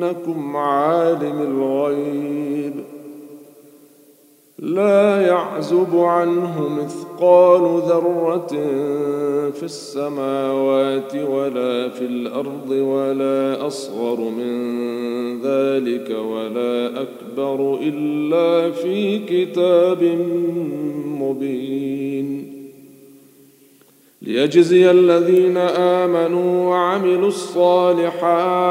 لتاتينكم عالم الغيب. لا يعزب عنه مثقال ذرة في السماوات ولا في الأرض ولا أصغر من ذلك ولا أكبر إلا في كتاب مبين. ليجزي الذين آمنوا وعملوا الصالحات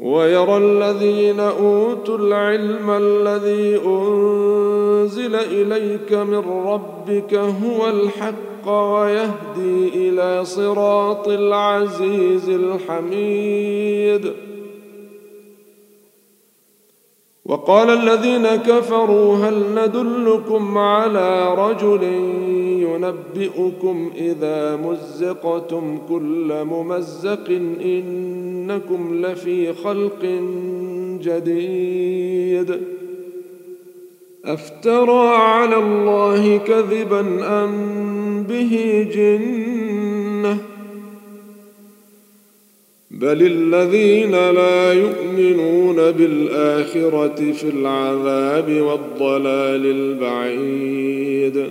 ويرى الذين أوتوا العلم الذي أنزل إليك من ربك هو الحق ويهدي إلى صراط العزيز الحميد. وقال الذين كفروا هل ندلكم على رجل ينبئكم إذا مزقتم كل ممزق إنكم لفي خلق جديد. أفترى على الله كذبا أم به جنة؟ بل الذين لا يؤمنون بالآخرة في العذاب والضلال البعيد.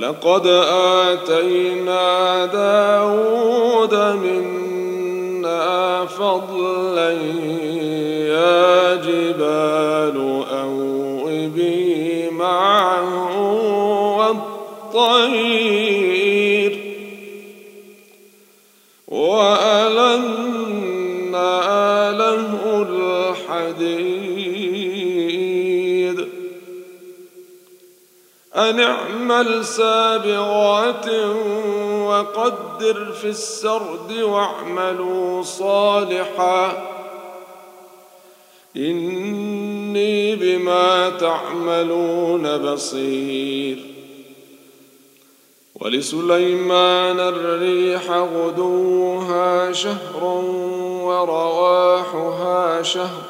ولقد آتينا داود منا فضلا يا جبال اوبي معه والطير وألنا له الحديد أن اعمل سابغات وقدر في السرد واعملوا صالحا. إني بما تعملون بصير. ولسليمان الريح غدوها شهر ورواحها شهر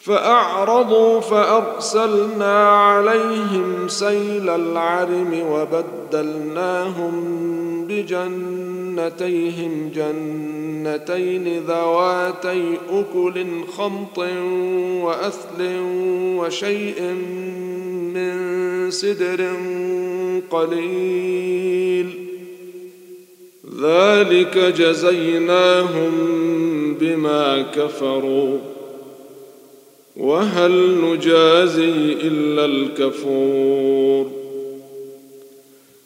فأعرضوا فأرسلنا عليهم سيل العرم وبدلناهم بجنتيهم جنتين ذواتي أكل خمط وأثل وشيء من سدر قليل ذلك جزيناهم بما كفروا وهل نجازي إلا الكفور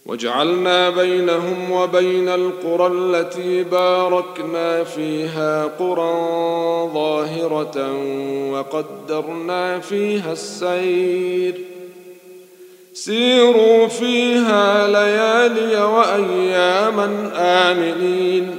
وجعلنا بينهم وبين القرى التي باركنا فيها قرى ظاهرة وقدرنا فيها السير. سيروا فيها ليالي وأياما آمنين.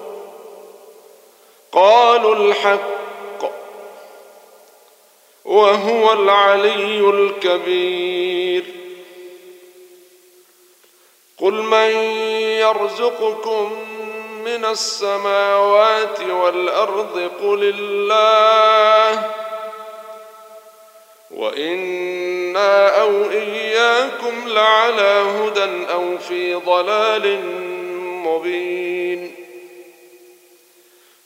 قالوا الحق وهو العلي الكبير. قل من يرزقكم من السماوات والأرض قل الله وإنا أو إياكم لعلى هدى أو في ضلال مبين.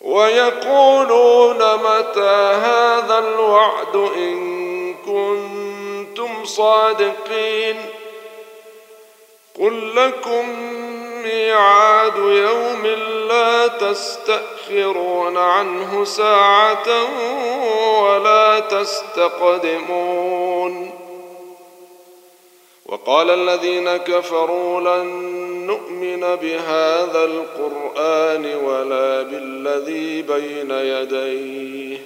ويقولون متى هذا الوعد إن كنتم صادقين قل لكم ميعاد يوم لا تستأخرون عنه ساعة ولا تستقدمون وقال الذين كفروا لن نؤمن بهذا القرآن ولا بالذي بين يديه.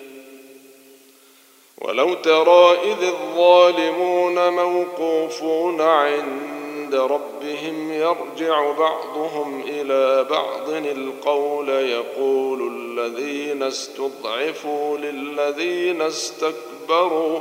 ولو ترى إذ الظالمون موقوفون عند ربهم يرجع بعضهم إلى بعض القول يقول الذين استضعفوا للذين استكبروا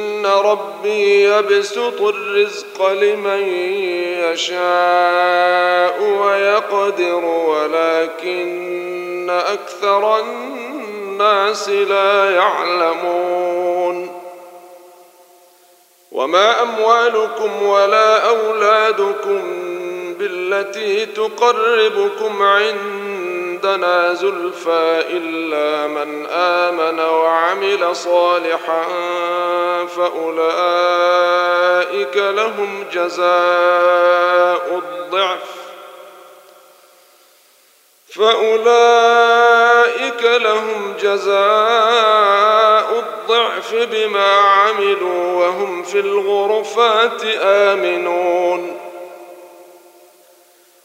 ربي يبسط الرزق لمن يشاء ويقدر ولكن أكثر الناس لا يعلمون. وما أموالكم ولا أولادكم بالتي تقربكم عندنا زلفى إلا من آمن وعمل صالحا فأولئك لهم جزاء الضعف. فأولئك لهم جزاء الضعف بما عملوا وهم في الغرفات آمنون.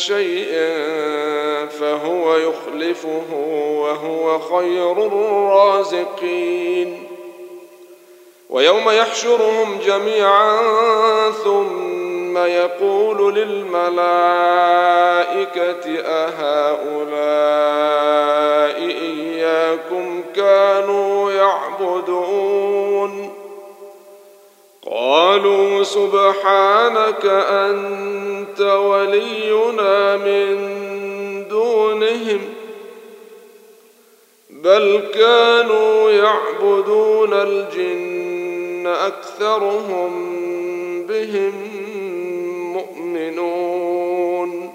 شيء فهو يخلفه وهو خير الرازقين. ويوم يحشرهم جميعا ثم يقول للملائكة أهؤلاء سبحانك أنت ولينا من دونهم بل كانوا يعبدون الجن أكثرهم بهم مؤمنون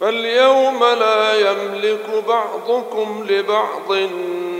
فاليوم لا يملك بعضكم لبعض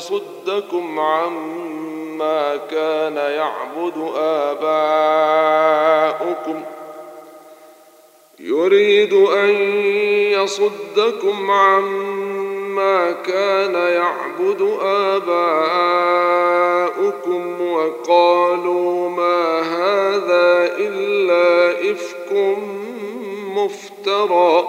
يصدكم عما كان يعبد آباؤكم يريد أن يصدكم عما كان يعبد آباؤكم وقالوا ما هذا إلا إفك مفترى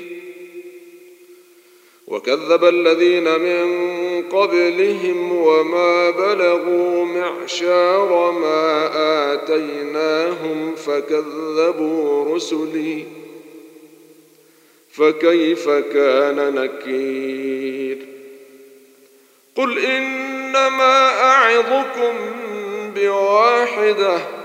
وكذب الذين من قبلهم وما بلغوا معشار ما آتيناهم فكذبوا رسلي. فكيف كان نكير؟ قل إنما أعظكم بواحدة.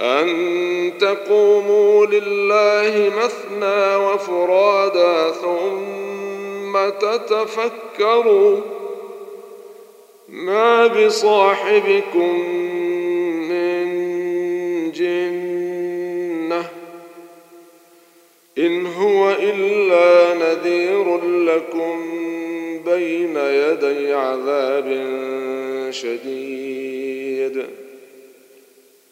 أن تقوموا لله مثنى وفرادا ثم تتفكروا ما بصاحبكم من جنة إن هو إلا نذير لكم بين يدي عذاب شديد.